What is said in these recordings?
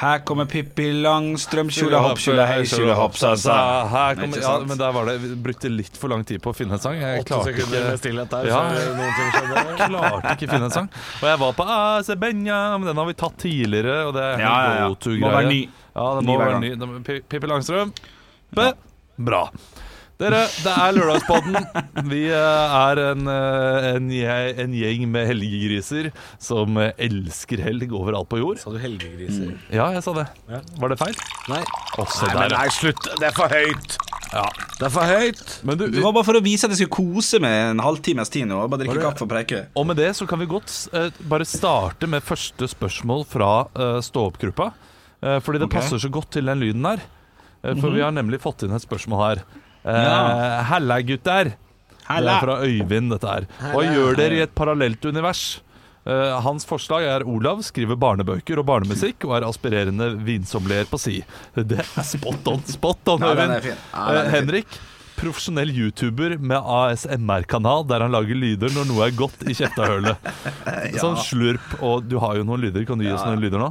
Her kommer Pippi Langstrøm, tjole hopp, hei, hopp, sa sa. Her kommer, ja, men der var det Vi brukte litt for lang tid på å finne en sang. Jeg klarte ikke der. Ja. klarte ikke finne en sang. Og jeg var på AC Benja, men den har vi tatt tidligere. Og det er en Ja, ja, ja. Må være ny. Ja, det må ny være ny. Pippi Langstrøm. Be. Bra. Dere, det er Lørdagspodden. Vi eh, er en, eh, en, en gjeng med helgegriser som elsker helg overalt på jord. Sa du helgegriser? Ja, jeg sa det. Ja. Var det feil? Nei. Også Nei, der, men nei, slutt. Det er for høyt. ja. Det er for høyt. Men du, Det var bare for å vise at jeg skulle kose med en halvtimes tid nå. Bare drikke kaffe og preike. Og med det så kan vi godt uh, bare starte med første spørsmål fra uh, stå-opp-gruppa. Uh, fordi det okay. passer så godt til den lyden her for vi har nemlig fått inn et spørsmål her. Ja. Halla, gutter. Det er fra Øyvind, dette her. Hva gjør dere i et parallelt univers? Eh, hans forslag er Olav skriver barnebøker og barnemusikk og er aspirerende vinsommelier på si. Det er spot on, spot on, Øyvind. Ja, Eh. Henrik, profesjonell YouTuber med ASMR-kanal der han lager lyder når noe er godt i kjeftahølet. Sånn slurp, og du har jo noen lyder. Kan du gi oss noen lyder nå?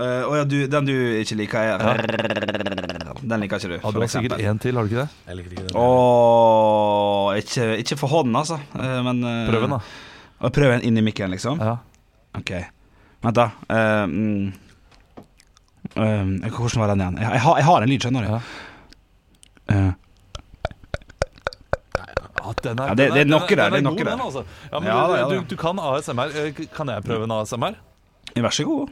Eh, Å ja, du, den du ikke liker, er Den liker ikke du, Ja, Du har sikkert én til, har du ikke det? Jeg liker ikke den. Åh, ikke, ikke for hånden, altså. Eh, Men eh, Prøv den, da. Prøv en inn i mikken, liksom? Ja. Ok. Vent, da. Um, um, hvordan var den igjen? Jeg, jeg, har, jeg har en lyd, skjønner du. Ja. Uh. Ja, den er, Ja, det- den det er noe der, det er god, noe der. den, altså. Ja, men Ja, du, du, du kan ASMR. Kan jeg prøve en ASMR? vær så god.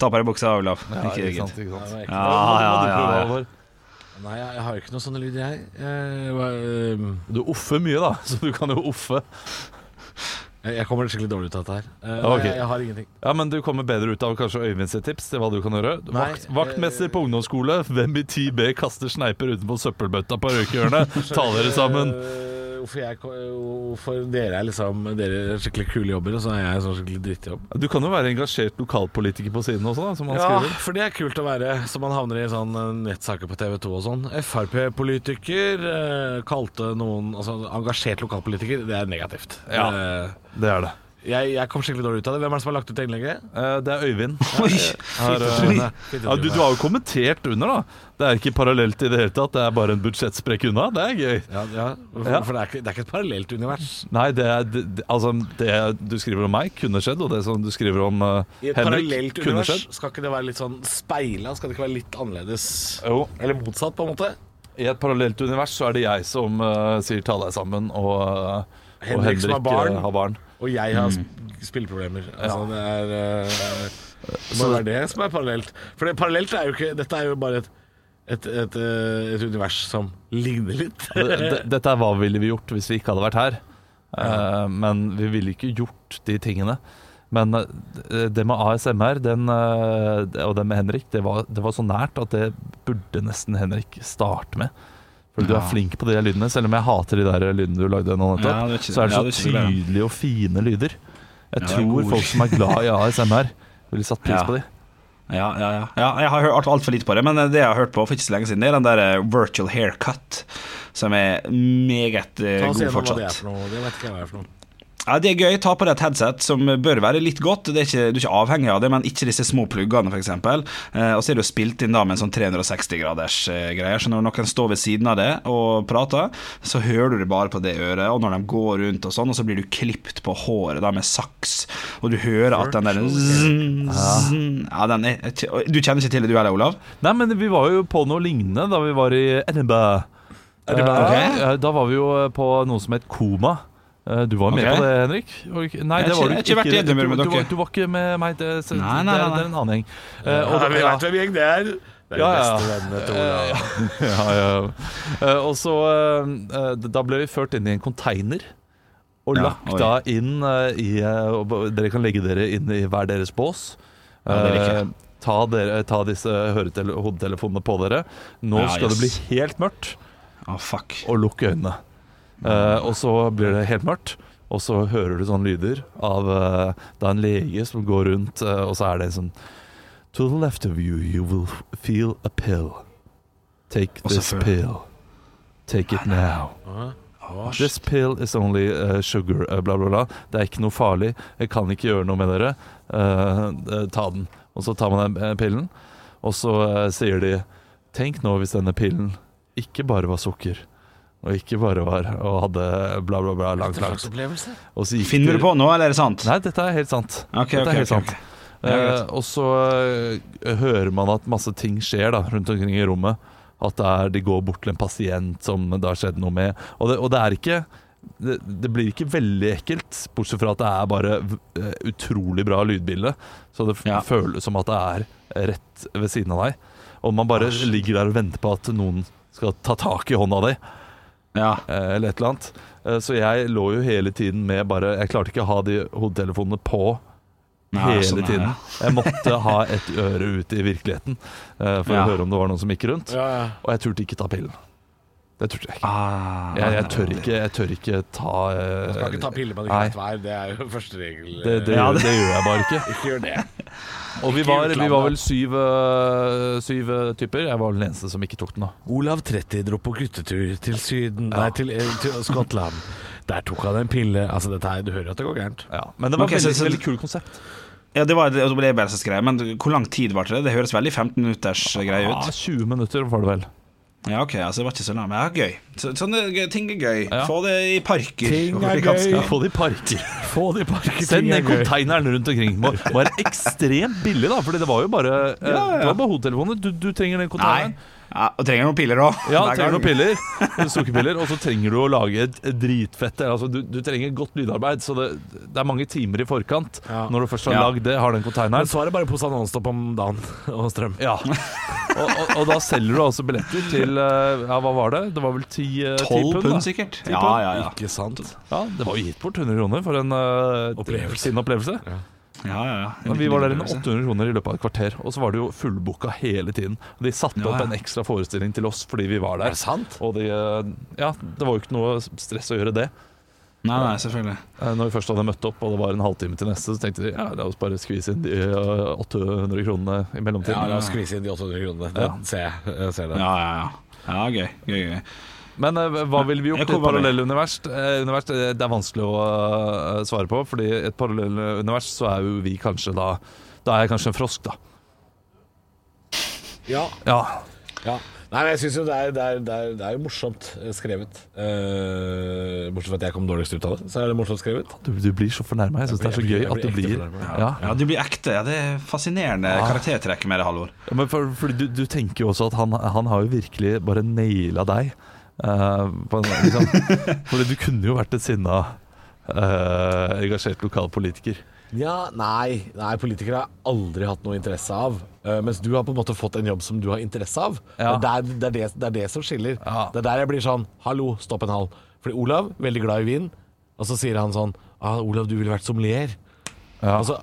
Ta på deg buksa, Olav. ikke ikke sant, ikke sant. Ja, ja, ja, ja. Nei, jeg, har ikke noen sånne lyder, jeg. jeg, jeg, Du offer mye, da, så du kan jo offe. jeg, kommer skikkelig dårlig ut av dette her. Eh, okay. jeg, jeg har ingenting. Ja, Men du kommer bedre ut av kanskje Øyvind sitt tips til hva du kan gjøre. Nei, Vakt, vaktmester på ungdomsskole. Hvem i 10B kaster sneiper utenpå søppelbøtta på røykehjørnet? Ta dere sammen. Hvorfor, jeg, hvorfor dere er liksom Dere er skikkelig kule jobber, og så er jeg sånn skikkelig drittjobb. Du kan jo være engasjert lokalpolitiker på siden også, da, som han Ja, skriver. for det er kult å være, så man havner i sånn eh, nettsaker på TV 2 og sånn. Frp-politiker eh, kalte noen Altså engasjert lokalpolitiker, det er negativt. Ja. Eh, Det er det. Jeg, jeg kom skikkelig dårlig ut av det. Hvem er det som har lagt ut innlegget? Uh, Det er Øyvind. Her, eh, ja, du, du har jo kommentert under, da. Det er ikke parallelt i det hele tatt. Det er bare en budsjettsprekk unna. Det er gøy. Ja, ja, for, for det, er ikke, det er ikke et parallelt univers. Nei, det, er, det, det, altså, det du skriver om meg, kunne skjedd. Og det som du skriver om Henrik kunne skjedd I et parallelt univers skal ikke det være litt sånn speila? Skal det ikke være litt annerledes? Jo. Eller motsatt, på en måte? I et parallelt univers så er det jeg som eh, sier 'ta deg sammen', og, eh, og Henrik Henrik som har barn. eh, har barn. Og jeg har sp- spilleproblemer. Altså, det er eh, Det er det som er parallelt. For det parallelt er jo ikke Dette er jo bare et, et, et, eh, et univers som ligner litt. Det- det- Dette er hva ville vi gjort hvis vi ikke hadde vært her. Eh, men vi ville ikke gjort de tingene. Men det- med ASMR den, og det med Henrik, det var, det var så nært at det burde nesten Henrik starte med. For du er flink på de der lydene, selv om jeg hater de der lydene du lagde nå nettopp. Ja, så er det så ja, det tydelige og fine lyder. Jeg Ja, tror folk som er glad i ASMR, ville satt pris Ja. på de. Ja, ja, ja. ja jeg har hørt altfor lite på det, men det jeg har hørt på for ikke så lenge siden, det er den der eh, virtual haircut, som er meget eh, Ta oss god gjennom hva det er fortsatt. for noe. Det vet ikke jeg hva er for noe. Ja, Det er gøy. Ta på deg et headset som bør være litt godt. Det er ikke, du er ikke avhengig av det, men ikke disse små pluggene, f.eks. Eh, og så er det jo spilt inn da med en sånn 360-graders eh, greier, så når noen står ved siden av det og prater, så hører du det bare på det øret, og når de går rundt og sånn, og så blir du klipt på håret da med saks, og du hører at den der zzz, zzz, ja, den er, Du kjenner ikke til det du heller, Olav? Nei, men vi var jo på noe lignende da vi var i Edinburgh. Eh, eh, Da var vi jo på noe som het Koma. Eh, Du var med okay. på det, Henrik? Nei, det var du ikke- ikke du, du, var, du var ikke med meg. Det, så, Nei, nei, det, er, nei, det er en annen gjeng. Eh, Ja, og, vi vet hvem gjeng det er. Det er Ja, ja. beste vennene til Ola. ja, ja. Eh, Og så eh, Da ble vi ført inn i en container. Og lagt oi. da inn eh, i eh, Dere kan legge dere inn i hver deres bås. Ja, det liker jeg. Eh, ta, dere, ta disse hodetelefonene på dere. Nå Ja, skal yes. det bli helt mørkt. Å, og lukke øynene. Eh, og så blir det helt mørkt, og så hører du sånne lyder av eh, Det er en lege som går rundt, eh, og så er det en sånn To the left of you, you will feel a pill. Take this pill. Take it now. This pill is only uh, sugar, uh, bla, bla, bla. Det er ikke noe farlig. Jeg kan ikke gjøre noe med dere. Uh, uh, ta den. Og så tar man den pillen, og så uh, sier de Tenk nå hvis denne pillen ikke bare var sukker, og ikke bare var og hadde bla, bla, bla langt, langt. Og så gikk Finner du på nå, eller er det sant? Nei, dette er helt sant. Okay, dette er helt okay, sant. Eh, og så uh, hører man at masse ting skjer da, rundt omkring i rommet. At det er, de går bort til en pasient som det har skjedd noe med. Og det, og det er ikke det, det blir ikke veldig ekkelt, bortsett fra at det er bare uh, utrolig bra lydbilde. Så det Ja. føles som at det er rett ved siden av deg. Og man bare ligger der og venter på at noen skal ta tak i hånda di Ja. eh, eller et eller annet. Eh, Så jeg lå jo hele tiden med bare Jeg klarte ikke å ha de hodetelefonene på Nei, hele sånn tiden. Jeg måtte ha et øre ute i virkeligheten eh, for Ja. å høre om det var noen som gikk rundt. Ja, ja. Og jeg turte ikke ta pillen. Det turte jeg ikke. Ah, Jeg, jeg, tør, ikke jeg tør ikke ta uh, Man skal ikke ta piller med greit er. Det er jo første regel. Det, det, Ja, det- det gjør jeg bare ikke. Ikke gjør det. Og vi var, vi var vel syv, eh, syv eh, typer. Jeg var den eneste som ikke tok den. da Olav 30 dro på guttetur til Syden Nei, til, til Skottland. Der tok han en pille. Altså, dette her, Du hører at det går gærent. ja. Men det var okay, så- veldig, veldig kult konsept. Ja, det var det det bare så skrevet, men hvor lang tid var det? Det høres veldig 15 minutters greie Ja, ut. 20 minutter var det vel. Ja, ok, altså det var ikke så langt, men ja, gøy. Så, sånne gøy- ting er gøy. Ja. Få det i parker. Ting er gøy. Ja, Få det i parker. Få det i parker Send ned konteineren rundt omkring. Må, må være ekstremt billig, da. Fordi det var jo bare, eh, Ja, ja. Det var bare hodetelefoner. Du, du trenger den Nei. Konteineren. Ja, og trenger noen piller òg. Ja, trenger noen piller, sukkerpiller, og så trenger du å lage et et dritfett altså, du, du trenger godt lydarbeid, så det, det er mange timer i forkant Ja. når du først har Ja. lagd det, har den Men så er det bare pose Nonstop om dagen og strøm. Ja. Og, og, og da selger du altså billetter til eh, Ja, hva var det? Det var vel ti, eh, ti 12 pund? pund, sikkert. Ja, ja, ja. Ikke sant? Ja, Det var jo gitt bort 100 kroner for en uh, Opplevelse. sin opplevelse. ja, ja, ja. ja. vi var der inne 800 kroner i løpet av et kvarter, og så var det jo fullbooka hele tiden. De satte Ja, opp en ekstra forestilling til oss fordi vi var Er der. det sant? Og de, eh, ja, det var jo ikke noe stress å gjøre det. Nei, nei, selvfølgelig. Eh, Når vi først hadde møtt opp og det var en halvtime til neste, så tenkte de ja, la oss bare skvise inn de eh, 800 kronene i mellomtiden. Ja, la oss skvise inn de 800 kronene. Det Ja. ser jeg. jeg ser det. Ja, ja, ja. Ja, gøy. gøy, gøy. Men eh, hva ville vi gjort i et parallellunivers? Eh, univers, eh, det er vanskelig å svare på, fordi i et parallellunivers så er jo vi kanskje da Da er jeg kanskje en frosk, da. Ja. Ja. ja. Nei, men jeg syns jo det er, det, er, det, er, det er morsomt eh, skrevet. Uh, bortsett fra at jeg kom dårligst ut av det, så er det morsomt skrevet. Du, du blir så fornærma. Jeg syns det er så blir- gøy at du blir ja. Ja, du blir ekte. Ja, det er fascinerende Ja. karaktertrekk med det, Halvor. Ja, men for, for du, du tenker jo også at han, han har jo virkelig bare naila deg. Eh, på en, liksom. Fordi du kunne jo vært et sinna, uh, engasjert lokalpolitiker. Ja, nei, nei, politikere har jeg aldri hatt noe interesse av. Uh, mens du har på en måte fått en jobb som du har interesse av. Ja. Det, er, det, er det, det er det som skiller. Ja. Det er der jeg blir sånn Hallo, stopp en hal. Fordi Olav, veldig glad i vin, og så sier han sånn ah, Olav, du ville vært sommelier. Ja. Altså,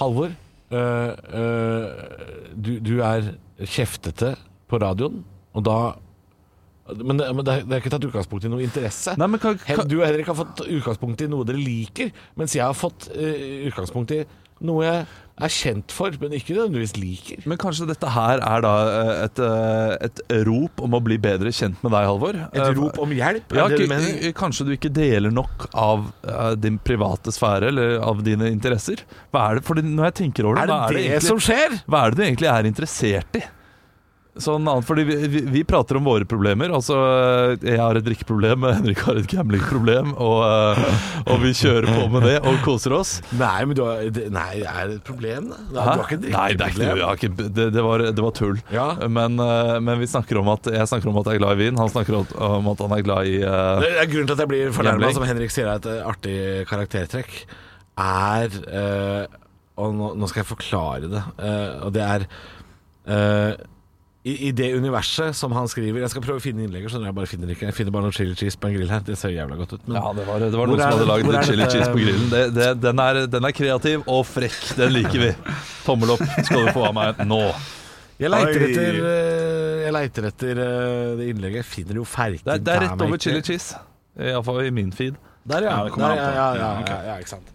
Halvor, øh, øh, du, du er kjeftete på radioen, og da Men, det, men det, er, det er ikke tatt utgangspunkt i noe interesse. Nei, men kan, kan, Du og Henrik har fått utgangspunkt i noe dere liker, mens jeg har fått uh, utgangspunkt i noe jeg er kjent for, men ikke nødvendigvis liker. men kanskje dette her er da eh, et, eh, et rop om å bli bedre kjent med deg, Halvor? Et rop om hjelp, Ja, er det du mener? kanskje du ikke deler nok av din private sfære, eller av dine interesser? Hva er det, fordi når jeg tenker over det, Er det hva, er det, det egentlig, som skjer? hva er det du egentlig er interessert i? Sånn annet, fordi vi, vi, vi prater om våre problemer. Altså, Jeg har et drikkeproblem, Henrik har et gamblingproblem, og, eh, og vi kjører på med det og koser oss. Nei, men du har, nei, er det et problem, da? Du har ikke et Nei, er drikkeproblem. ikke, det, det, var, det var tull. Ja. Men, eh, men vi snakker om at jeg snakker om at jeg er glad i vin. Han snakker om- at han er glad i uh, Det er Grunnen til at jeg blir fornærma, som Henrik sier er et artig karaktertrekk, er uh, Og nå, nå skal jeg forklare det. uh, og det er i, I det universet som han skriver Jeg skal prøve å finne innlegget, skjønner jeg bare finner ikke. Jeg finner bare noe chili cheese på en grill her. Det ser jævla godt ut. Men Ja, det var, det var noen er som hadde laget lagd chili cheese på grillen. Det, det, den, er, den er kreativ og frekk. Den liker vi. Tommel opp skal du få av meg nå. jeg leiter Oi. etter, eh, jeg leiter etter eh, det innlegget. Jeg finner jo ferken Det er, det er rett over chili cheese. Iallfall i min feed. Der, ja. Der, ja, ja, Ja, ja, ja, ikke sant.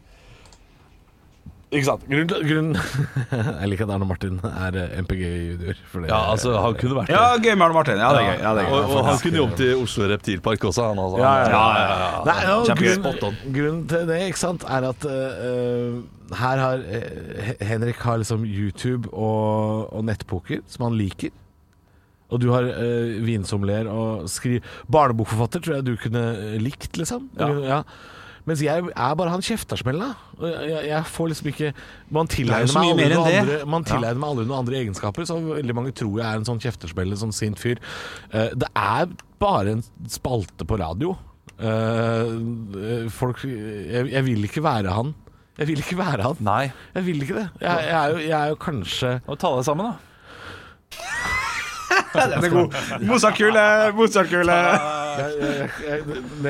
Ikke sant. Grunn, til- grunn Jeg liker at Arne Martin er eh, MPG junior. for det- Ja, altså, han kunne vært det. Ja, gøy med Arne Martin. Ja, det er gøy. Ja, det er gøy. Og, og han kunne jobbet i Oslo Reptilpark også, han altså. Ja, ja, ja. Ja, ja, ja. Nei, ja, Kjempegøy. grunn, grunnen til det ikke sant, er at uh, her har uh, Henrik har liksom YouTube og, og nettpoker, som han liker. Og du har uh, vinsommelier og skriver Barnebokforfatter tror jeg du kunne likt, liksom. Ja. Ja. Mens jeg er bare han kjeftersmella. Jeg, jeg får liksom ikke Man er tilegner meg aldri andre, man tilegner meg aldri noen andre egenskaper, så veldig mange tror jeg er en sånn kjeftersmelle, sånn sint fyr. Eh, det er bare en spalte på radio. Eh, folk jeg, jeg vil ikke være han. Jeg vil ikke være han. Nei. Jeg vil ikke det. Jeg, jeg, er, jo, jeg er jo kanskje ta deg sammen, da. Den er god. Mozart-kule, Mozart-kule.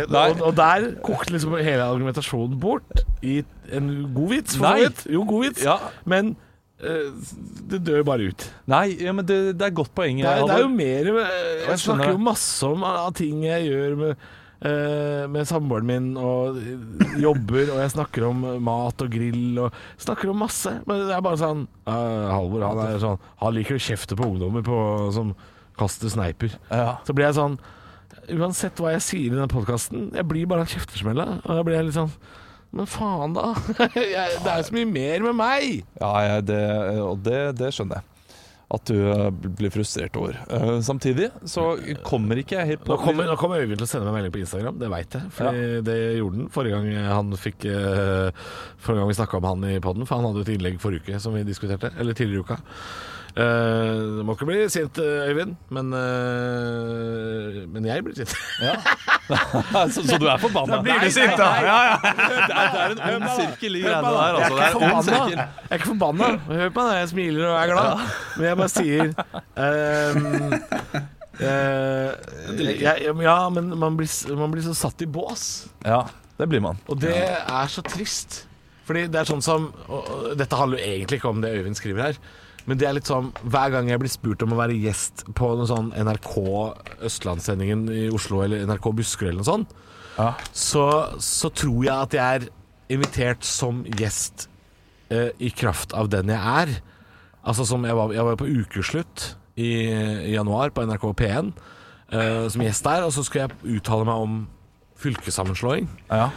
og, og der kokte liksom hele argumentasjonen bort i en god vits, for så vidt. Jo, god vits, Ja. men eh, det dør bare ut. Nei, ja, men det, det er godt poeng. Det er, det er jo mer Jeg jeg snakker jo masse om av ting jeg gjør med, eh, med samboeren min, og jobber, og jeg snakker om mat og grill, og snakker om masse. Men det er bare sånn uh, Halvor, han er sånn Han liker å kjefte på ungdommer på, som kaster sneiper. Ja. Så blir jeg sånn Uansett hva jeg sier i den podkasten, jeg blir bare en kjeftesmelle. Og da blir jeg litt sånn Men faen, da. det er jo så mye mer med meg. Ja, ja det, og det, det skjønner jeg. At du eh, blir frustrert over. Uh, samtidig så kommer ikke jeg helt på Nå kommer, kommer Øyvind til å sende meg melding på Instagram, det veit jeg. For det gjorde han forrige gang han fikk uh, Forrige gang vi snakka om han i poden, for han hadde et innlegg forrige uke som vi diskuterte. Eller tidligere i uka. Eh, det må ikke bli sint, eh, Øyvind, men, uh, men jeg blir sint. så, så du er forbanna? Blir du sint, da? Ja, ja. Det er, det er en øm sirkel i greiene der. Altså. Jeg er. Jeg er ikke forbanna. Hør på meg, jeg smiler og er glad. Men jeg bare sier um, uh, jeg, Ja, men man blir, man blir så satt i bås. Ja, det blir man. Og det er så trist. Fordi det er sånn som og, og, Dette handler jo egentlig ikke om det Øyvind skriver her. Men det er litt sånn hver gang jeg blir spurt om å være gjest på noen sånn NRK Østlandssendingen i Oslo eller NRK Buskerud eller noe sånt, Ja. så, så tror jeg at jeg er invitert som gjest eh, i kraft av den jeg er. Altså som jeg var, jeg var på ukeslutt i, i januar på NRK P1 eh, som gjest der, og så skulle jeg uttale meg om fylkessammenslåing. Ja.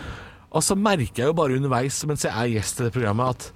Og så merker jeg jo bare underveis mens jeg er gjest i det programmet at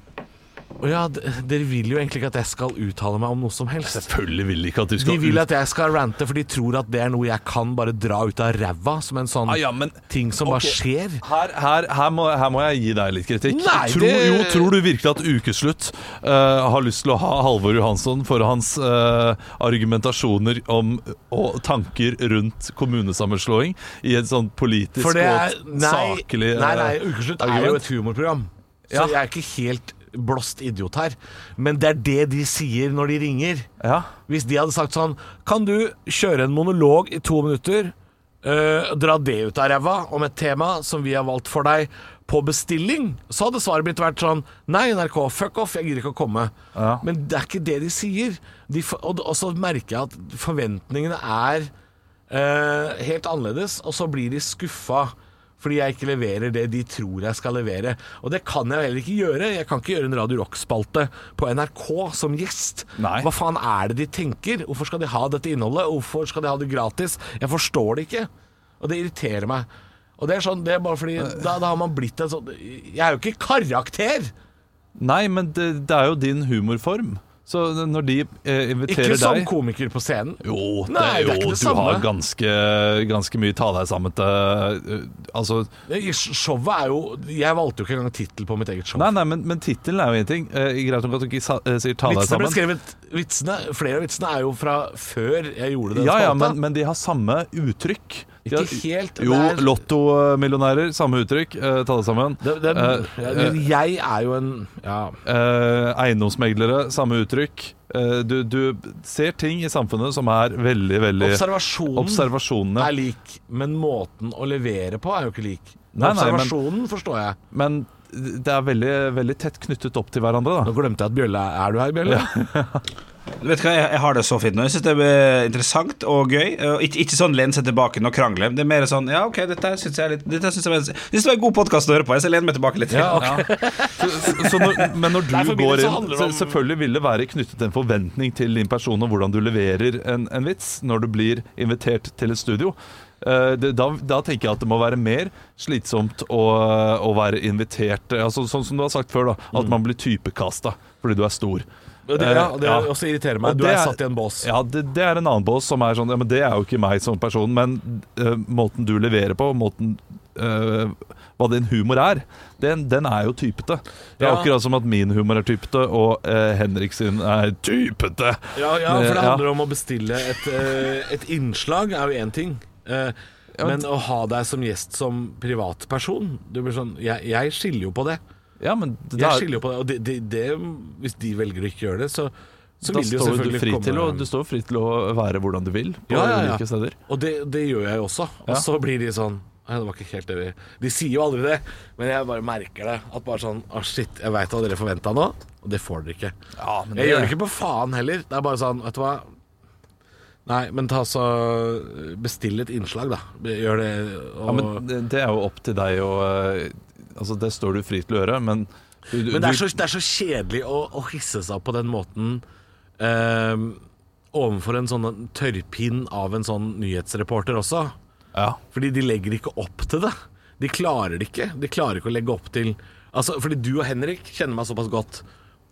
ja, dere vil jo egentlig ikke at jeg skal uttale meg om noe som helst. Selvfølgelig vil de ikke at du De vil ut- at jeg skal rante, for de tror at det er noe jeg kan bare dra ut av ræva, som en sånn ah, ja, men ting som bare skjer. her, her, her, må, her må jeg gi deg litt kritikk. Nei, tror, det- jo, tror du virkelig at Ukeslutt eh, har lyst til å ha Halvor Johansson for hans eh, argumentasjoner om og tanker rundt kommunesammenslåing i et sånn politisk For det er og Nei, saklig eh, nei, nei Ukeslutt er jo argument? et humorprogram. Så Ja. jeg er ikke helt blåst idiot her. Men det er det de sier når de ringer. Ja. Hvis de hadde sagt sånn Kan du kjøre en monolog i to minutter Uh, Dra det ut av ræva Om et tema som vi har valgt for deg På bestilling Så hadde svaret blitt vært sånn Nei NRK, fuck off, jeg gidder ikke å komme Ja. Men det er ikke det de sier de, og, og så merker jeg at forventningene er uh, Helt annerledes Og så blir de skuffa fordi jeg ikke leverer det de tror jeg skal levere. Og det kan jeg heller ikke gjøre. Jeg kan ikke gjøre en Radio Rock-spalte på NRK som gjest. Nei. Hva faen er det de tenker? Hvorfor skal de ha dette innholdet? Hvorfor skal de ha det gratis? Jeg forstår det ikke. Og det irriterer meg. Og det er sånn, det er bare fordi da, da har man blitt en sånn Jeg er jo ikke karakter! Nei, men det, det er jo din humorform. Så når de eh, inviterer Ikke som komiker på scenen. Jo, Nei, det er jo ikke det du samme. har ganske, ganske mye ta deg sammen til eh, Altså Showet er jo Jeg valgte jo ikke engang tittel på mitt eget show. Nei, nei, men, men tittelen er jo ingenting. ting. Eh, greit nok at du ikke sa, eh, sier 'ta deg ble sammen'. skrevet Vitsene, Flere av vitsene er jo fra før jeg gjorde den Ja, ja, men, men de har samme uttrykk. Ikke helt, Jo, er- lottomillionærer, samme uttrykk. Eh, ta det sammen. det, det, Eh, ja, men Jeg er jo en Ja. Eh, eiendomsmeglere, samme uttrykk. Eh, du, du ser ting i samfunnet som er veldig, veldig Observasjonen Observasjonene. er lik, men måten å levere på er jo ikke lik. Nei, nei, men- Observasjonen forstår jeg. Men det er veldig, veldig tett knyttet opp til hverandre. Nå Da. glemte jeg at Bjølle er Er du her, Bjølle? Du vet hva, jeg, jeg har det så fint nå. Jeg syns det er interessant og gøy. Og ikke, ikke sånn lene seg tilbake og krangle. Det er mer sånn Ja, OK, dette syns jeg er litt Dette synes jeg, var- jeg synes det var en god podkast å høre på. Jeg lener meg tilbake litt. Ja, så, så når, men når du Nei, går inn så om- Selvfølgelig vil det være knyttet en forventning til din person og hvordan du leverer en, en vits når du blir invitert til et studio. Eh, da, da tenker jeg at det må være mer slitsomt å, å være invitert altså, Sånn som du har sagt før, da, Mm. at man blir typekasta fordi du er stor. Det, ja, det Ja. også irriterer meg. Og Du er er- satt i en bås. Ja, det, det er en annen bås som er sånn Ja, men det er jo ikke meg som person, men uh, måten du leverer på, måten uh, Hva din humor er, den, den er jo typete. Det er Ja. akkurat som at min humor er typete, og uh, Henrik sin er typete. Ja, ja, for det handler om å bestille et, eh, et innslag, er jo én ting. Eh, men å ha deg som gjest som privatperson du blir sånn, jeg, jeg skiller jo på det. Ja, men det Jeg skylder jo på det, og det, det, det, Hvis de velger å ikke gjøre det, så, så da vil de jo selvfølgelig du fri komme til å, du står fri til å være hvordan du vil på Ja, ja, ja. ulike steder. Og det, det gjør jeg jo også. Og så blir de sånn «Nei, Det var ikke helt det vi De sier jo aldri det, men jeg bare merker det. At bare sånn Å, shit, jeg veit hva dere forventa nå, og det får dere ikke. Ja, men Jeg gjør det ikke på faen heller. Det er bare sånn, vet du hva Nei, men ta så Bestill et innslag, da. Gjør det og, Ja, men det, det er jo opp til deg å eh, Altså, det står du fri til å gjøre, men du, Men det er så, det er så kjedelig å, å hisse seg opp på den måten eh, overfor en sånn tørrpinn av en sånn nyhetsreporter også. Ja. Fordi de legger ikke opp til det. De klarer det ikke. De klarer ikke å legge opp til Altså, Fordi du og Henrik kjenner meg såpass godt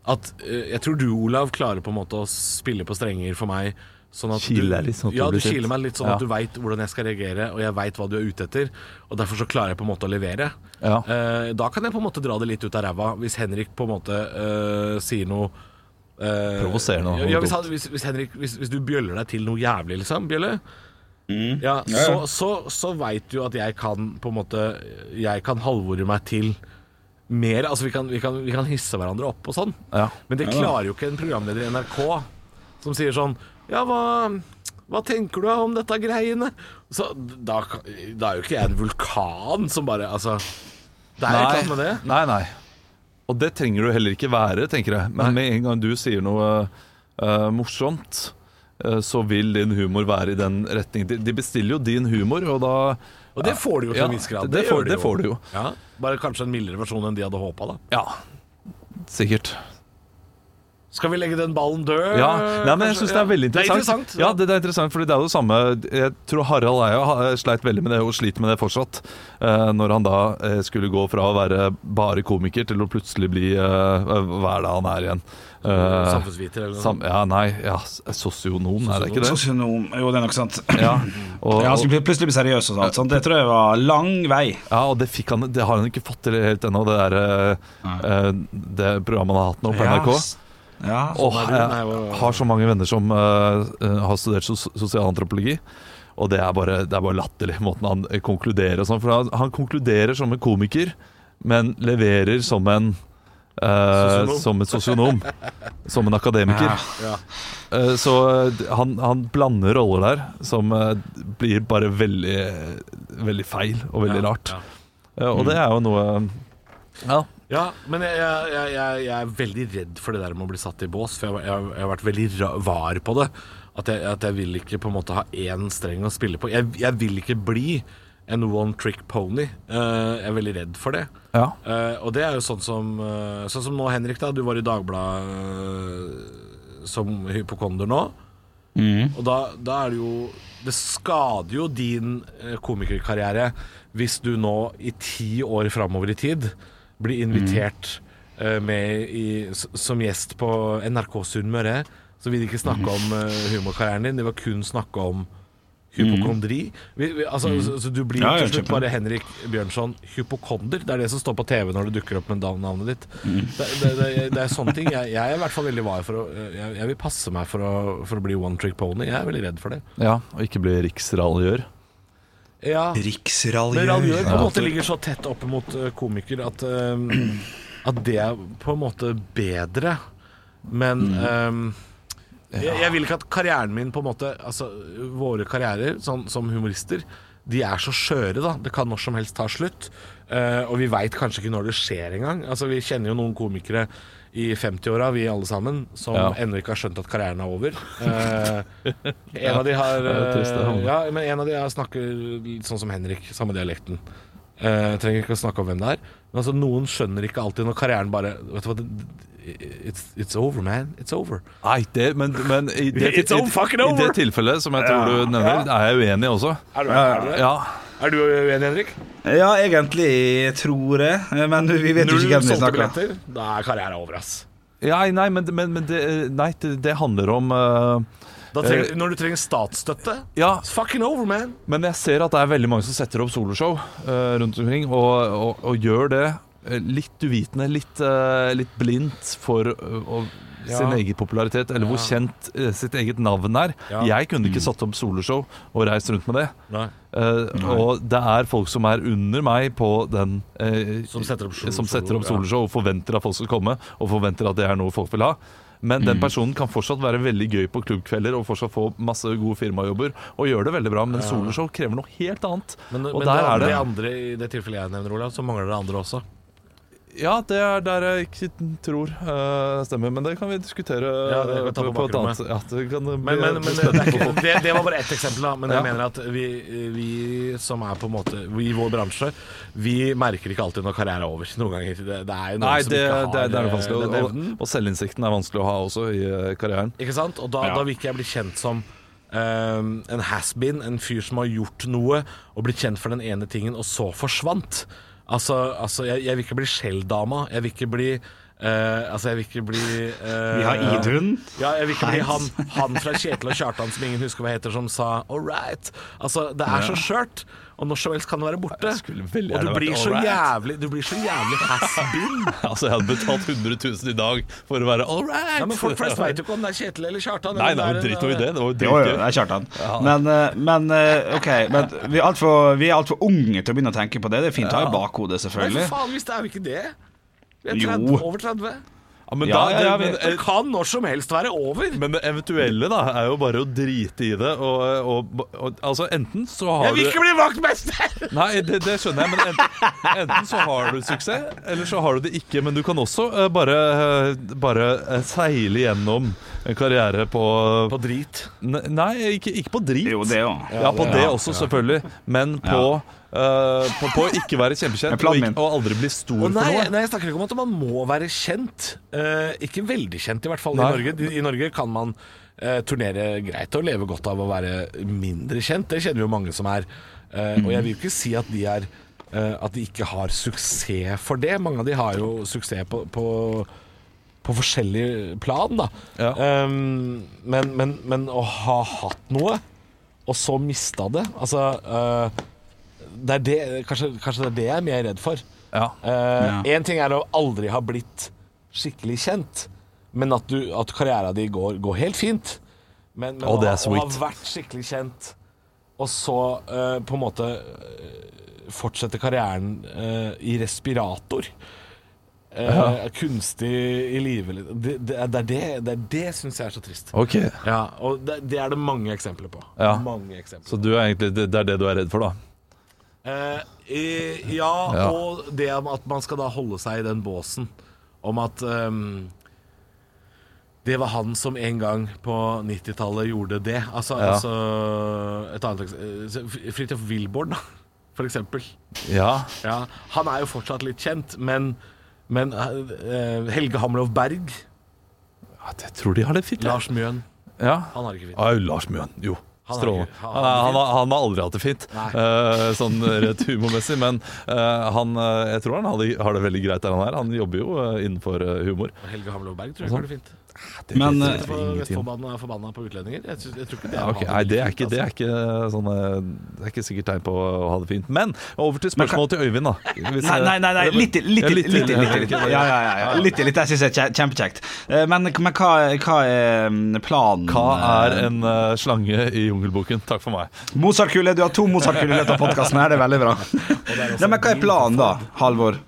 at eh, jeg tror du, Olav, klarer på en måte å spille på strenger for meg. Sånn at Kile du, litt, sånn at ja, du sint. kiler meg litt sånn Ja. at du veit hvordan jeg skal reagere, og jeg veit hva du er ute etter. Og Derfor så klarer jeg på en måte å levere. Ja. Eh, da kan jeg på en måte dra det litt ut av ræva, hvis Henrik på en måte eh, sier noe eh, Provoserende og Ja, ja, hvis, han, hvis, hvis, Henrik, hvis, hvis du bjøller deg til noe jævlig, liksom, Bjølle, Mm. ja, så, så, så veit du at jeg kan på en måte Jeg kan halvore meg til mer. Altså, vi kan, vi kan, vi kan hisse hverandre opp og sånn. Ja. Men det klarer jo ikke en programleder i NRK som sier sånn Ja, hva, hva tenker du om dette greiene? Så da, da er jo ikke jeg en vulkan som bare Altså Det er nei, med det. Nei, nei. Og det trenger du heller ikke være, tenker jeg. Men med en gang du sier noe uh, morsomt, uh, så vil din humor være i den retning. De, de bestiller jo din humor, og da Og det får du jo til en viss grad. det får- de det får du jo. Ja, bare kanskje en mildere versjon enn de hadde håpa, da. Ja, sikkert. Skal vi legge den ballen død? Ja, nei, men jeg synes det er veldig Det er interessant. interessant. Ja, det, det er interessant, fordi det er jo det samme Jeg tror Harald Eia sleit veldig med det, og sliter med det fortsatt. eh, når han da eh, skulle gå fra å være bare komiker til å plutselig bli eh, Hva er det han er igjen? Eh, Samfunnsviter eller noe sam, ja, nei, ja, sosionom, er det ikke det? Sosionom Jo, det er nok sant. Ja, og, Ja, han skulle plutselig bli seriøs og sånt. Det tror jeg var lang vei. ja, og det, fikk han, det har han ikke fått til helt ennå, det der Det programmet han har hatt nå på NRK. Ja, det. Jeg har så mange venner som eh, har studert sos sosialantropologi. Og det er bare, det er bare latterlig, måten han eh, konkluderer sånn. For han, han konkluderer som en komiker, men leverer som en uh, Som en sosionom. som en akademiker. Ja. Uh, så han, han blander roller der som blir bare veldig, veldig feil og veldig Ja, rart. og det er jo noe Ja. Ja, men jeg, jeg, jeg, jeg, er veldig redd for det der med å bli satt i bås, for jeg, har vært veldig var på det. At at jeg vil ikke på en måte ha én streng å spille på. Jeg, vil ikke bli en one trick pony. Uh, jeg er veldig redd for det. ja. Uh, og det er jo sånn som uh, Sånn som nå, Henrik, da. Du var i Dagbladet som hypokonder nå. Og da, da er det jo Det skader jo din komikerkarriere hvis du nå i ti år framover i tid blir invitert eh, med i, som gjest på NRK Sunnmøre. Så vil de ikke snakke om eh, humorkarrieren din, de vil kun snakke om hypokondri. Vi, vi, altså, så, så du blir Ja, ja, til slutt bare Henrik Bjørnson hypokonder. Det er det som står på TV når det dukker opp med navnet ditt. Mm. Det, det, det, det er sånne ting. Jeg, jeg er i hvert fall veldig var for å Jeg, jeg vil passe meg for å, for å bli one trick pony. Jeg er veldig redd for det. ja. Og ikke bli riksraljør. Ja Riksraljør. Men raljør på en måte ligger så tett opp mot eh, komiker at, eh, at det er på en måte bedre. Men eh, jeg, jeg vil ikke at karrieren min på en måte Altså våre karrierer sånn, som humorister, de er så skjøre, da. Det kan når som helst ta slutt. Uh, og vi veit kanskje ikke når det skjer engang. Altså, vi kjenner jo noen komikere i 50-åra, vi alle sammen, som Ja. ennå ikke har skjønt at karrieren er over. Eh, en av de har det. eh, Ja, men en av de har snakker litt sånn som Henrik, samme dialekten. Eh, trenger ikke å snakke om hvem det er. Men altså, noen skjønner ikke alltid når karrieren bare Vet du hva, det, it's, it's over, man. It's over. Nei, det, men, men i, det, It's i, i over. det tilfellet som jeg tror du nevner, er jeg uenig også. Er du, er du? Ja, er du uenig, Henrik? Ja, egentlig tror jeg, men vi vet jo Null ikke hvem vi snakker om. da er karrieren over, ass. ja nei, men, men, men det, nei, det, det handler om uh, Da trenger, når du trenger statsstøtte Ja, It's fucking over, man. Men jeg ser at det er veldig mange som setter opp soloshow uh, rundt omkring, og, og, og gjør det litt uvitende, litt, eh, litt blindt for eh, å- Ja. sin egen popularitet, eller hvor kjent eh, sitt eget navn er. Ja. Jeg kunne ikke satt opp soloshow og reist rundt med det. Nei. Eh, og det er folk som er under meg på den uh, Som setter opp solo- setter opp ja. soloshow og forventer at folk skal komme, og forventer at det er noe folk vil ha. Men Mm. den personen kan fortsatt være veldig gøy på klubbkvelder og fortsatt få masse gode firmajobber og gjøre det veldig bra, men soloshow krever noe helt annet. Men, og men der det, er det det andre, i det tilfellet jeg nevner, Olav, så mangler det andre også. Ja, det er der jeg ikke tror uh, stemmer, men det kan vi diskutere Ja, det kan vi ta på på, på et annet Ja, det kan bli, Men, men, men det, er ikke, det, det var bare ett eksempel, da. Men Ja. jeg mener at vi, vi som er på en måte i vår bransje, vi merker ikke alltid når karrieren er over. Noen ganger. Det, det er jo noen Nei, som det, ikke har det er eh, vanskelig. den Og, evnen. og, og selvinnsikten er vanskelig å ha også i eh, karrieren. Ikke sant? Og da, Ja. da vil ikke jeg bli kjent som Um, en has-been, en fyr som har gjort noe og blitt kjent for den ene tingen, og så forsvant. Altså, altså jeg, jeg vil ikke bli skjelldama. Jeg vil ikke bli eh, altså, jeg vil ikke bli uh, Vi har Idun. Ja, jeg vil ikke bli han, han fra Kjetil og Kjartan som ingen husker hva heter, som sa 'all right'. Altså, det er så skjørt. Og når som helst kan det være borte. Og du blir, så jævlig, du blir så jævlig has-been. Altså, jeg hadde betalt 100 000 i dag for å være all right! Ja, men folk flest veit jo ikke om det er Kjetil eller Kjartan. Nei, nei, er dritt over i det. Det var jo Jo, jo, det er Kjartan. Men, eh, men OK. Men vi er altfor alt for unge til å begynne å tenke på det. Det er fint å ha i bakhodet, selvfølgelig. Nei, for faen, hvis det er jo ikke det. Vi er Jo. over 30. Ja, men, Ja, da, ja, ja, men, Det kan når som helst være over. men det eventuelle da er jo bare å drite i det. Og, og, og, altså, enten så har du Jeg vil du ikke bli vaktmester! Nei, det, det skjønner jeg, men enten, enten så har du suksess, eller så har du det ikke. Men du kan også uh, bare, uh, bare uh, seile gjennom en karriere på, På drit. Nei, ikke, ikke på drit. Jo, det òg. Ja, på det også, selvfølgelig. Men på, Uh, på, på å ikke være kjempekjent og, ikke, og aldri bli stor nei, for noe. nei, jeg snakker ikke om at man må være kjent. Uh, ikke veldig kjent, i hvert fall Nei. i Norge. I Norge kan man uh, turnere greit og leve godt av å være mindre kjent. Det kjenner vi jo mange som er. Eh, Og jeg vil ikke si at de er eh, At de ikke har suksess for det. Mange av de har jo suksess på, på, på forskjellig plan, da. Ja. Um, men, men, men å ha hatt noe, og så mista det Altså uh, det er det, kanskje, kanskje det er det jeg er mer redd for. Ja. Uh, Ja. ting er å aldri ha blitt skikkelig kjent, men at, du, at karrieren din går, går helt fint. Men, men er å, å ha vært skikkelig kjent, og så uh, på en måte fortsette karrieren i respirator eh, Kunstig i live Det, det, det er det, det, det syns jeg er så trist. Ok, Ja, og det, det er det mange eksempler på. Ja. Mange eksempler. Så du er egentlig, det det er det du er redd for, da? Eh, i, ja, Ja. og det om at man skal da holde seg i den båsen om at ehm, det var han som en gang på 90-tallet gjorde det. Altså, Ja. altså Et annet eksempel Fridtjof Wilborn, da, for eksempel. Ja. Ja, han er jo fortsatt litt kjent, men, men eh, Helge Hamlov Berg, ja jeg tror de har det fint. Ja. Lars Mjøen, ja. han har det ikke fint. Au, Lars Mjøen. Jo. Han har Strålende. ikke- han Han, har Han, det han, har- han har aldri hatt det fint, Nei. eh, sånn rett humormessig. Men eh, han, eh, jeg tror han har det, har det veldig greit der han er. Han jobber jo eh, innenfor eh, humor. Og Helge Hamlov Berg tror jeg har det fint. Det Men, vet eh, jeg. Vestfoldbanen er forbanna på utlendinger. Jeg, tror- jeg tror ikke det er å ok. Nei, det er ikke, det er ikke sånn eh, Det er ikke sikkert tegn på å ha det fint. Men over til spørsmålet til Øyvind, da. Hvis Nei, nei, nei, nei. Litt, litt, litt, litt, litt, ja. Ja, ja. Litt, litt, det syns jeg er kje- kjempekjekt. Eh, Men, men hva, hva er mm, planen? Hva er en slange i Jungelboken? Takk for meg. Mozart-kule. Du har to Mozartkuler i løpet av podkasten her, det er veldig bra. Det Nei, men hva er planen, da, Halvor?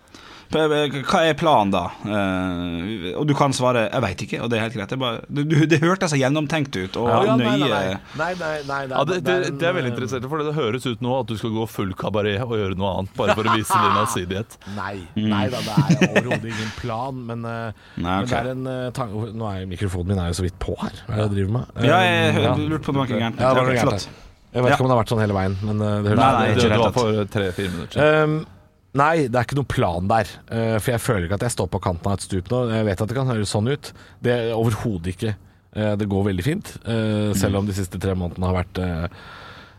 Hva er planen da? Eh, og du kan svare 'jeg veit ikke', og det er helt greit. Det, bare, du, det hørtes så gjennomtenkt ut og Ja, nei, nei, nei. nei, nei, nei, Ja, det, det, det er veldig interessant, for det høres ut nå at du skal gå full kabaret og gjøre noe annet, bare for å vise din allsidighet. Nei, nei da, det er overhodet ingen plan, men, nei, okay. men det er en eh, tanke Nå er mikrofonen min er jo så vidt på her. Hva er det jeg driver med? Ja, jeg, Eh, jeg lurte på om det var gærent. Ja, det. Jeg vet Ja. ikke om det har vært sånn hele veien, men eh, det høres Nei, nei, Det, det var for tre-fire minutter siden. Um, nei, det er ikke noen plan der. Uh, for jeg føler ikke at jeg står på kanten av et stup nå. Jeg vet at det kan høres sånn ut. Det er overhodet ikke. Uh, det går veldig fint, uh, selv om de siste tre månedene har vært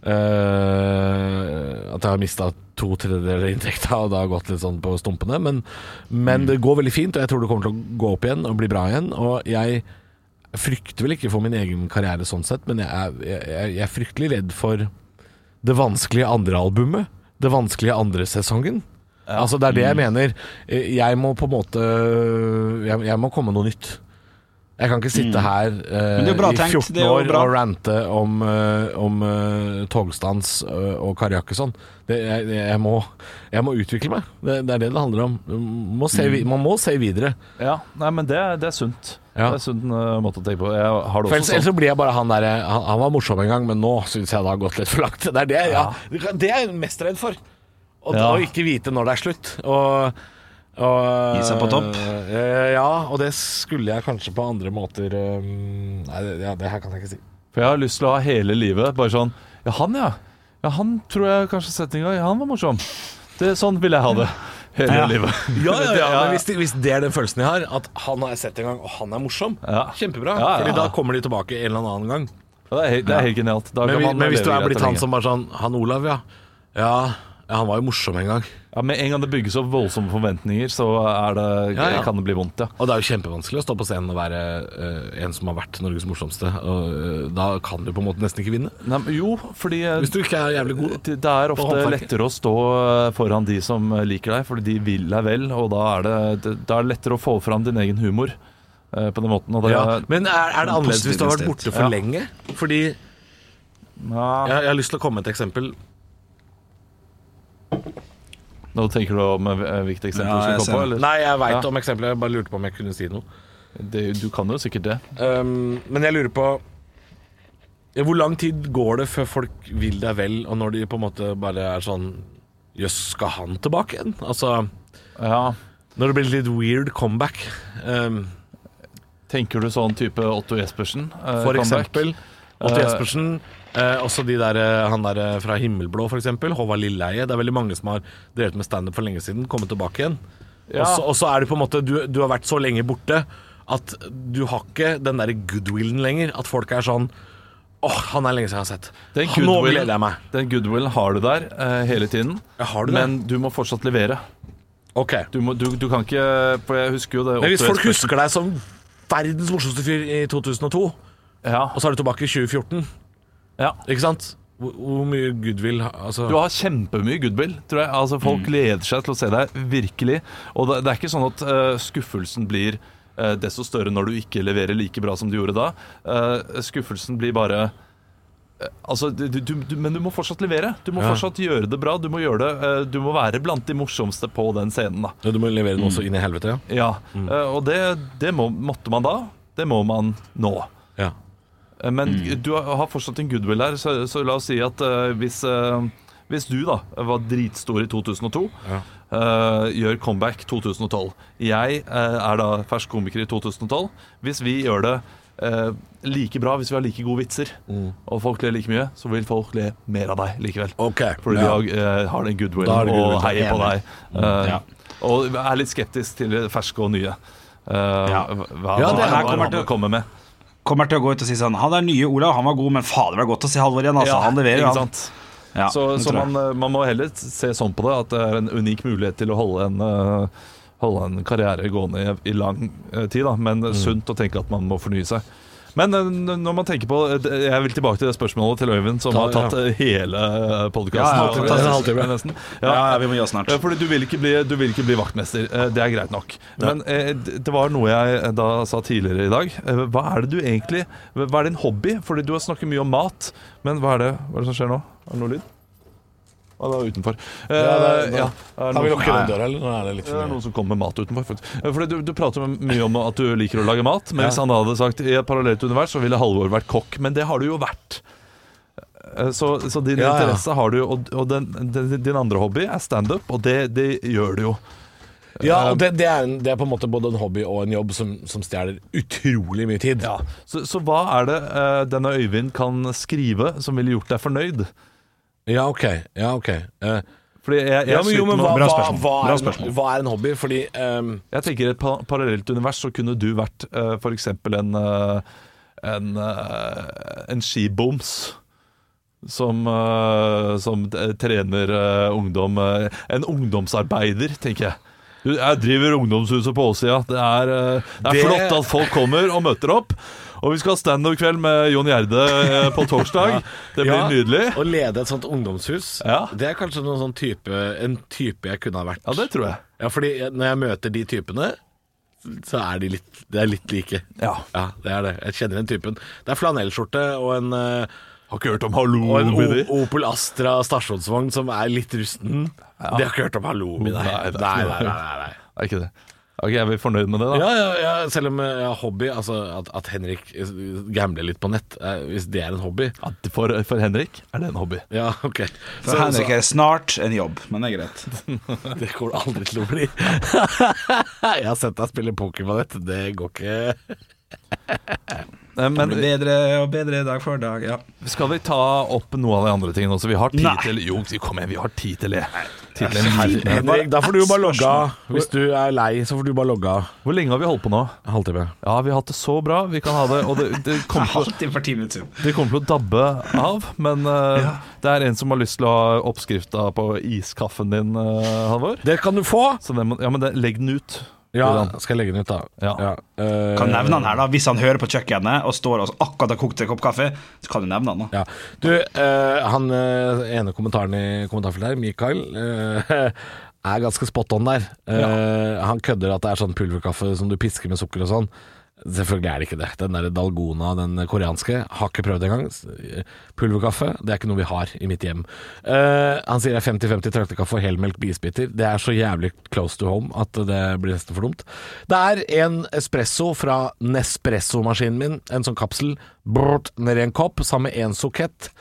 At jeg har mista to tredjedeler av inntekta, og det har gått litt sånn på stumpene. Men, men det går veldig fint, og jeg tror det kommer til å gå opp igjen og bli bra igjen. Og jeg frykter vel ikke for min egen karriere sånn sett, men jeg er, jeg jeg er fryktelig redd for det vanskelige andre albumet. Det vanskelige andre sesongen. Altså Det er det jeg mener. Eh, Jeg må på en måte Jeg, jeg må komme noe nytt. Jeg kan ikke sitte her eh, Men det er jo bra i 14 det er år og rante om, uh, om uh, togstans eh, og Kari Jakkesson. Det, jeg, jeg, må, jeg må utvikle meg. Det, det er det det handler om. Man må se, vi- man må se videre. Ja, nei, men det, det er sunt. Ja. Det er sunt uh, måte å tenke på. Jeg ellers, sånn. så blir jeg bare han derre han, han var morsom en gang, men nå syns jeg det har gått litt for langt. Det er det, ja. det er jeg mest redd for. Å Ja. å ikke vite når det er slutt. Og, og Gi seg på topp. eh, ja, og det skulle jeg kanskje på andre måter um, Nei, det, ja, det her kan jeg ikke si. For jeg har lyst til å ha hele livet bare sånn Ja, han, ja. Ja, Han tror jeg kanskje gang. Ja, han var morsom. Det, sånn vil jeg ha det hele Ja. livet. Ja, ja, men hvis, det- hvis det er den følelsen jeg har, at han har jeg sett en gang, og han er morsom, Ja. kjempebra. Ja, ja, Fordi da kommer de tilbake en eller annen gang. Ja, det, er, helt- det er helt genialt. Men, kan vi- man men hvis du er blitt han som bare sånn Han Olav, ja. Ja, ja han var jo morsom en gang. Ja, Med en gang det bygges opp voldsomme forventninger, så er det, Ja, ja. kan det bli vondt, ja. Og det er jo kjempevanskelig å stå på scenen og være uh, en som har vært Norges morsomste. Og uh, Da kan du på en måte nesten ikke vinne. Nei, men jo, fordi eh, Hvis du ikke er jævlig god. det, er ofte lettere å stå foran de som liker deg, fordi de vil deg vel, og da er det, det, er lettere å få fram din egen humor uh, på den måten. Ja. Men er, er det annerledes hvis du har vært borte for lenge? Fordi ja, jeg, jeg har lyst til å komme med et eksempel. Nå tenker du om eh, hvilket eksempel Ja, du skal komme på? Eller? Nei, jeg veit Ja. om eksempelet. Jeg bare lurte på om jeg kunne si noe. Det, du kan jo sikkert det. Um, men jeg lurer på Hvor lang tid går det før folk vil deg vel, og når de på en måte bare er sånn Jøss, skal han tilbake igjen? Altså Ja, Når det blir litt weird comeback. Um, Tenker du sånn type Otto Jespersen? Uh, for comeback? eksempel Otto Eh, Jespersen. Eh, også de der, eh, han der eh, fra Himmelblå, eksempel. Håvard Lilleheie. Det er veldig mange som har drevet med standup for lenge siden, kommet tilbake igjen. Ja. Og så- Og så er det på en måte du, du har vært så lenge borte at du har ikke den der goodwillen lenger. At folk er sånn Åh, han er lenge siden jeg har sett. Den Nå gleder jeg meg. Den goodwillen har du der eh, hele tiden, har du men du må fortsatt levere. Ok. Du, må, du, du kan ikke For jeg husker jo det Men hvis folk husker deg som verdens morsomste fyr i 2002, ja, og så er du tilbake i 2014, ja. ikke sant? Hvor, hvor mye goodwill altså, Du har kjempemye goodwill, tror jeg. Altså, folk gleder seg til å se deg, virkelig. Og det, det er ikke sånn at uh, skuffelsen blir uh, desto større når du ikke leverer like bra som du gjorde da. Uh, skuffelsen blir bare Altså, du, du, du, men du må fortsatt levere. Du må Ja. fortsatt gjøre det bra. Du må, det, du må være blant de morsomste på den scenen. da Ja, Du må levere den også inn i helvete, ja? Ja, eh, Og det, det må, måtte man da. Det må man nå. ja. Eh, Men du har fortsatt en goodwill her, så, så la oss si at uh, hvis, uh, hvis du da var dritstor i 2002, Ja. uh, gjør comeback 2012 Jeg er da fersk komiker i 2012. Hvis vi gjør det like bra, hvis vi har like gode vitser, og folk ler like mye, så vil folk le mer av deg likevel. Okay. Fordi ja. de har, har den goodwill Da har de goodwill, og heier på deg. Eh, Ja. Og er litt skeptisk til ferske og nye. Ja. Hva, hva, det hva kommer han til- kommer med. Kommer til å gå ut og si sånn Han er nye Olav, han var god, men fader, det var godt å se Halvor igjen. Altså. han leverer, han. Ja, så så man, eh, man må heller se sånn på det, at det er en unik mulighet til å holde en, uh, holde en karriere gående i, i lang eh, tid. Da. Men Mm. sunt å tenke at man må fornye seg. Men eh, når man tenker på eh, Jeg vil tilbake til det spørsmålet til Øyvind, som Ta- har tatt ja. eh, hele podkasten. Ja, ja. Ja, ja, vi må gjøre snart. Fordi du vil ikke bli, du vil ikke bli vaktmester. Det er greit nok. Men det var noe jeg da sa tidligere i dag. Hva er det du egentlig Hva er din hobby? Fordi du har snakket mye om mat. Men hva er det, hva er det som skjer nå? Er det noe lyd? Han er utenfor. Ja, det er- Eh, ja, er det Kan vi noen- den døra, eller? Nå er det litt er for mye. noen som kommer med mat utenfor. Eh, Fordi du, du prater mye om at du liker å lage mat, men hvis han hadde sagt i et parallelt univers, så ville Halvor vært kokk. Men det har du jo vært. Eh, Så, så din Ja, ja. interesse har du jo, og, og den, den, din andre hobby er standup, og det, det gjør du jo. Ja, og det, det, er en, det er på en måte både en hobby og en jobb som, som stjeler utrolig mye tid. Ja. Så, så hva er det uh, denne Øyvind kan skrive som ville gjort deg fornøyd? Ja, ok. Ja, ok. Eh, Fordi jeg, jeg, ja, men jo, men hva, hva, hva, Bra er, spørsmål. en, hva er en hobby? Fordi ehm, Jeg tenker i et pa parallelt univers så kunne du vært uh, for eksempel en eh, en, eh, en skiboms som, eh, som trener eh, ungdom eh, En ungdomsarbeider, tenker jeg. Du, jeg driver ungdomshuset på Åsia. Det er, eh, det er Det- flott at folk kommer og møter opp. Og vi skal ha standup-kveld med Jon Gjerde eh, på torsdag. Det blir ja, nydelig. Å lede et sånt ungdomshus, Ja. det er kanskje sånn type, en type jeg kunne ha vært. Ja, det tror jeg. Ja, fordi når jeg møter de typene, så er de litt, de er litt like. Ja. Ja, det er det. Jeg kjenner den typen. Det er flanellskjorte og en, uh, Har ikke hørt om Hallo, og en. O- Opel Astra stasjonsvogn som er litt rusten. De har ikke hørt om Hallo, nei. Nei, Nei, nei, nei, nei. Er ikke det? Ok, Er vi fornøyd med det, da? Ja, ja, ja, selv om jeg har hobby, altså at, at Henrik gambler litt på nett, eh, hvis det er en hobby At For, for Henrik er det en hobby. Ja, ok. For Henrik er snart en jobb, men det er greit. Det går det aldri til å bli. jeg har sett deg spille poker på nett, det går ikke Eh, Det Men bedre og bedre dag for dag. Ja. skal vi ta opp noe av de andre tingene også? Vi har tid Nei. til Jo, kom igjen, vi har tid til det. Henrik, da får du jo bare logge av. Hvis du er lei, så får du bare logge av. Hvor lenge har vi holdt på nå? En halvtime. Ja, vi har hatt det så bra. Vi kan ha det, og det, det, kommer, til, det kommer til å dabbe av. Men eh, det er en som har lyst til å ha oppskrifta på iskaffen din, uh, Halvor. Det kan du få! Så den må, ja, men det, legg den ut. Ja, skal jeg legge den ut, da? Ja. eh, Kan nevne han her da Hvis han hører på kjøkkenet og står og akkurat har kokt en kopp kaffe, så kan du nevne han. da Ja. Du, uh, han eh, ene kommentaren i kommentarfeltet her, Mikael, eh, er ganske spot on der. Eh, Han kødder at det er sånn pulverkaffe som du pisker med sukker og sånn. Selvfølgelig er det ikke det. Den der Dalgona, den koreanske, har ikke prøvd engang. Pulverkaffe, det er ikke noe vi har i mitt hjem. Uh, han sier det er 50-50 traktekaffe og helmelk bisbiter. Det er så jævlig close to home at det blir nesten for dumt. Det er en espresso fra Nespresso-maskinen min, en sånn kapsel, brrt, ned i en kopp, sammen med en sokett.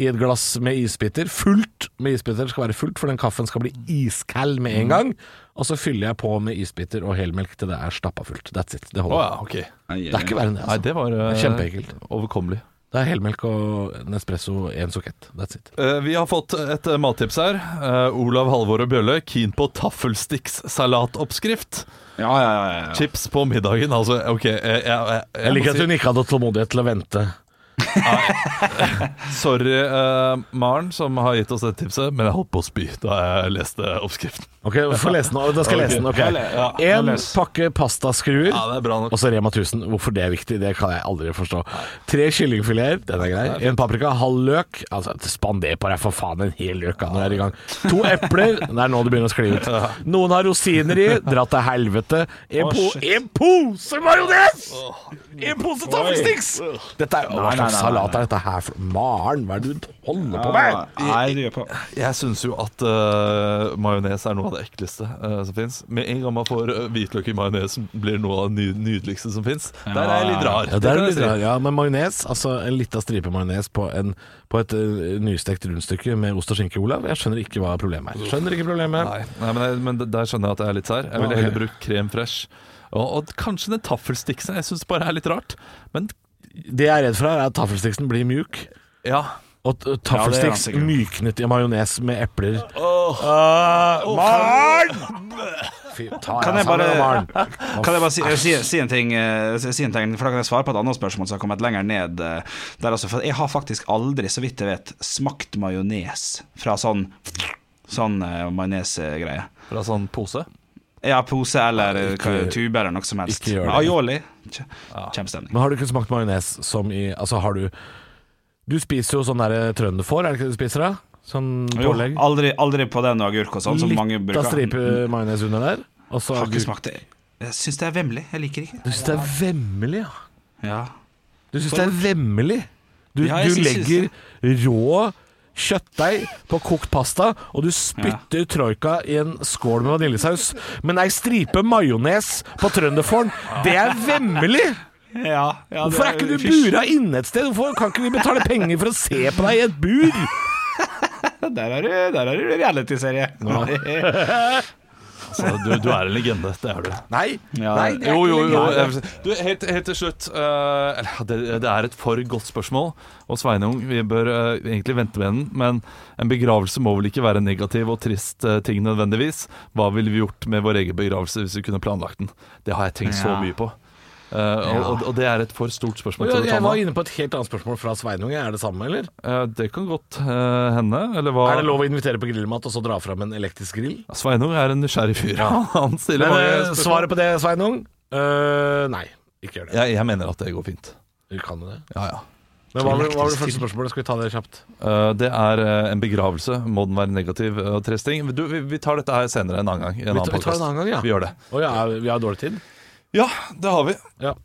i et glass med isbiter. Fullt med isbiter. Det skal være fullt, for den kaffen skal bli iskald med en gang. Og så fyller jeg på med isbiter og helmelk til det er stappa fullt. That's it. Det holder. Oh, ja, okay. Det er ikke verre enn det. Nei, Altså. det var uh, Kjempeekkelt. overkommelig. Det er helmelk og Nespresso, én sukett. That's it. Uh, vi har fått et uh, mattips her. Eh, Olav Halvor og Bjølle, keen på taffelsticks-salatoppskrift. Ja, ja, ja, ja. Chips på middagen. Altså, ok Jeg, jeg, jeg, Jeg liker at hun ikke hadde tålmodighet til å vente. Sorry, uh, Maren, som har gitt oss det tipset, men jeg holdt på å spy da jeg leste oppskriften. Ok, Få lese den. Da skal jeg lese den. ok ja, En pakke pastaskruer. Ja. Og så Rema 1000. Hvorfor det er viktig, det kan jeg aldri forstå. Tre kyllingfileter, den er grei. En paprika, halv løk. Altså, Spander på deg for faen en hel løk når du er i gang. To epler. Det er nå det begynner å skli ut. Noen har rosiner i. Dra til helvete. En, po en pose majones! En pose taffelsticks! Dette er, hva Salat er dette her for Maren, hva er det du holder på med? Nei, det gjør på. Jeg syns jo at uh, majones er noe av det ekleste uh, som fins. Med en gang man får uh, hvitløk i majones, blir noe av det ny nydeligste som fins. Der er jeg litt rar. Ja, er litt rar, ja, men majones, altså en lita stripe majones på, på et uh, nystekt rundstykke med ost og skinke, Olav. Jeg skjønner ikke hva problemet er. Skjønner ikke problemet. Nei, nei men, jeg, men der skjønner jeg at jeg er litt sær. Jeg ville heller brukt krem fresh. Og, og kanskje den taffelstiksen. Jeg syns bare er litt rart. Men Det jeg er redd for, her er at taffelstiksen blir mjuk. ja. Og taffelsticks Ja, myknet i majones med epler. Uh, Maren! Fy, Kan jeg bare- Kan jeg bare si, si, si, en ting, eh, si en ting, for da kan jeg svare på et annet spørsmål som har kommet lenger ned. eh, Der altså, for jeg har faktisk aldri, så vidt jeg vet, smakt majones fra sånn Sånn uh, majonesgreie. Fra sånn pose. Ja, pose eller eh, Ikke- tube eller noe som helst. Men Aioli. kje- Kjempestemning. Men har du ikke smakt majones som i Altså, har du Du spiser jo sånn der trønderfår, er det ikke det du spiser da? Sånn Jo, pålegg? aldri, aldri på den og agurk og sånn, som mange Litt av bruker. stripe majones under der. Og så Har ikke smakt det. Jeg syns det er vemmelig. Jeg liker ikke. Du syns det er vemmelig, ja? Ja. Du syns det er vemmelig? Du, Ja, du legger rå kjøttdeig på kokt pasta, og du spytter troika i en skål med vaniljesaus. Men ei stripe majones på trønderfåren, det er vemmelig! Ja, ja, Hvorfor er ikke du bura inne et sted? Hvorfor kan ikke vi betale penger for å se på deg i et bur? Der er du, der er du reality-serie. Altså, du, du er en legende, det er du. Nei, Ja, nei det er Jo, jo, jo. Du, helt, helt til slutt uh, det, det er et for godt spørsmål. Og Sveinung, vi bør uh, egentlig vente med den. Men en begravelse må vel ikke være en negativ og trist uh, ting nødvendigvis. Hva ville vi gjort med vår egen begravelse hvis vi kunne planlagt den? Det har jeg tenkt så mye på. Eh, og, og, det er et for stort spørsmål til å ta Jeg var inne på et helt annet spørsmål fra Sveinung. Er det samme, eller? Eh, det kan godt eh, hende. Eller hva Er det lov å invitere på grillmat og så dra fram en elektrisk grill? Sveinung er en nysgjerrig fyr. Han stiller Men svaret på det, Sveinung? Uh, nei, ikke gjør det. jeg, jeg mener at det går fint. Du kan det. Ja, ja. Men hva, var- det første spørsmålet? Skal vi ta det kjapt? Uh, det er uh, en begravelse. Må den være negativ og trist ting? Du, vi, vi tar dette her senere en annen gang. i En Vi annen vi tar en annen gang, ja. Vi gjør det. Å ja, vi har dårlig tid? Ja, det har vi. Ja.